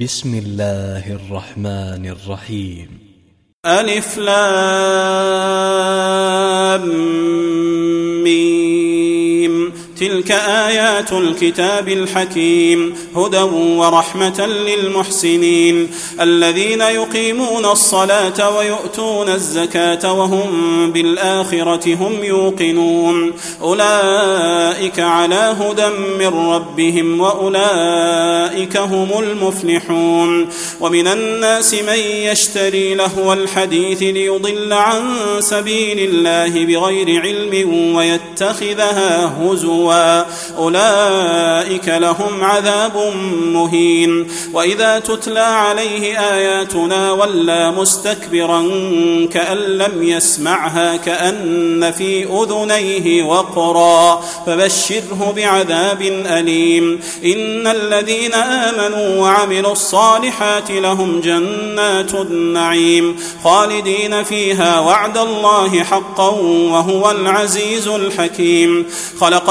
بسم الله الرحمن الرحيم ألف لام ميم تلك آيات الكتاب الحكيم هدى ورحمة للمحسنين. الذين يقيمون الصلاة ويؤتون الزكاة وهم بالآخرة هم يوقنون. أولئك على هدى من ربهم وأولئك هم المفلحون. ومن الناس من يشتري لهو الحديث ليضل عن سبيل الله بغير علم ويتخذها هزوا. أولئك لهم عذاب مهين وإذا تتلى عليه آياتنا ولى مستكبرا كأن لم يسمعها كأن في أذنيه وقرا فبشره بعذاب أليم إن الذين آمنوا وعملوا الصالحات لهم جنات النعيم خالدين فيها وعد الله حقا وهو العزيز الحكيم خلق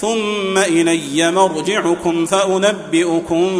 ثم إلي مرجعكم فأنبئكم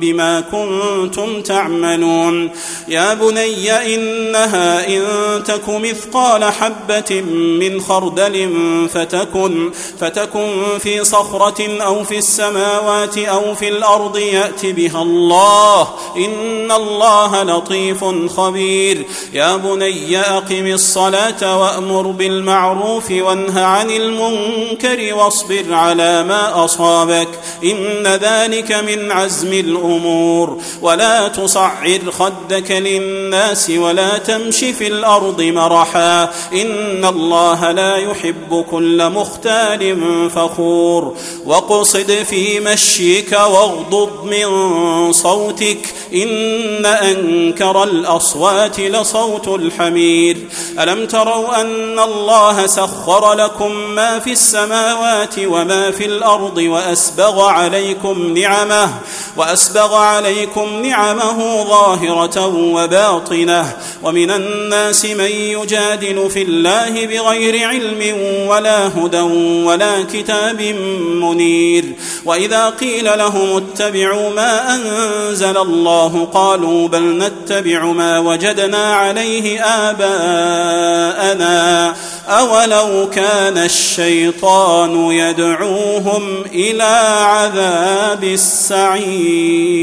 بما كنتم تعملون. يا بني إنها إن تك مثقال حبة من خردل فتكن فتكن في صخرة أو في السماوات أو في الأرض يات بها الله. إن الله لطيف خبير. يا بني أقم الصلاة وأمر بالمعروف وانه عن المنكر واصبر على ما أصابك إن ذلك من عزم الأمور. ولا تصعر خدك للناس ولا تمش في الأرض مرحا. إن الله لا يحب كل مختال فخور. واقصد في مشيك واغضض من صوتك. إن أنكر الأصوات لصوت الحمير. ألم تروا أن الله سخر لكم ما في السماوات وما في الأرض وأسبغ عليكم نعمه وأسبغ عليكم نعمه ظاهرة وباطنة ومن الناس من يجادل في الله بغير علم ولا هدى ولا كتاب منير. وإذا قيل لهم اتبعوا ما أنزل الله قالوا بل نتبع ما وجدنا عليه آباءنا. أولو كان الشيطان يدعوهم إلى عذاب السعير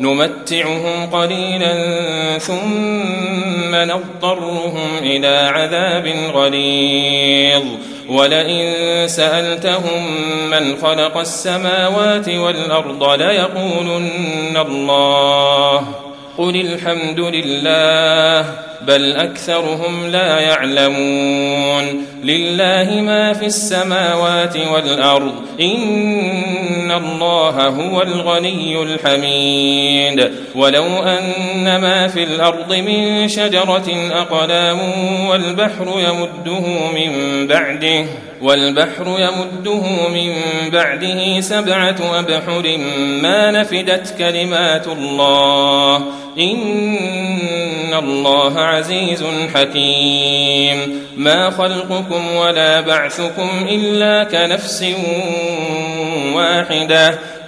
نمتعهم قليلا ثم نضطرهم إلى عذاب غليظ. ولئن سألتهم من خلق السماوات والأرض ليقولن الله. قل الحمد لله بل أكثرهم لا يعلمون. لله ما في السماوات والأرض إن الله هو الغني الحميد. ولو أن ما في الأرض من شجرة أقلام والبحر يمده من بعده والبحر يمده من بعده سبعة أبحر ما نفدت كلمات الله. إن الله عزيز حكيم. ما خلقكم ولا بعثكم إلا كنفس واحدة.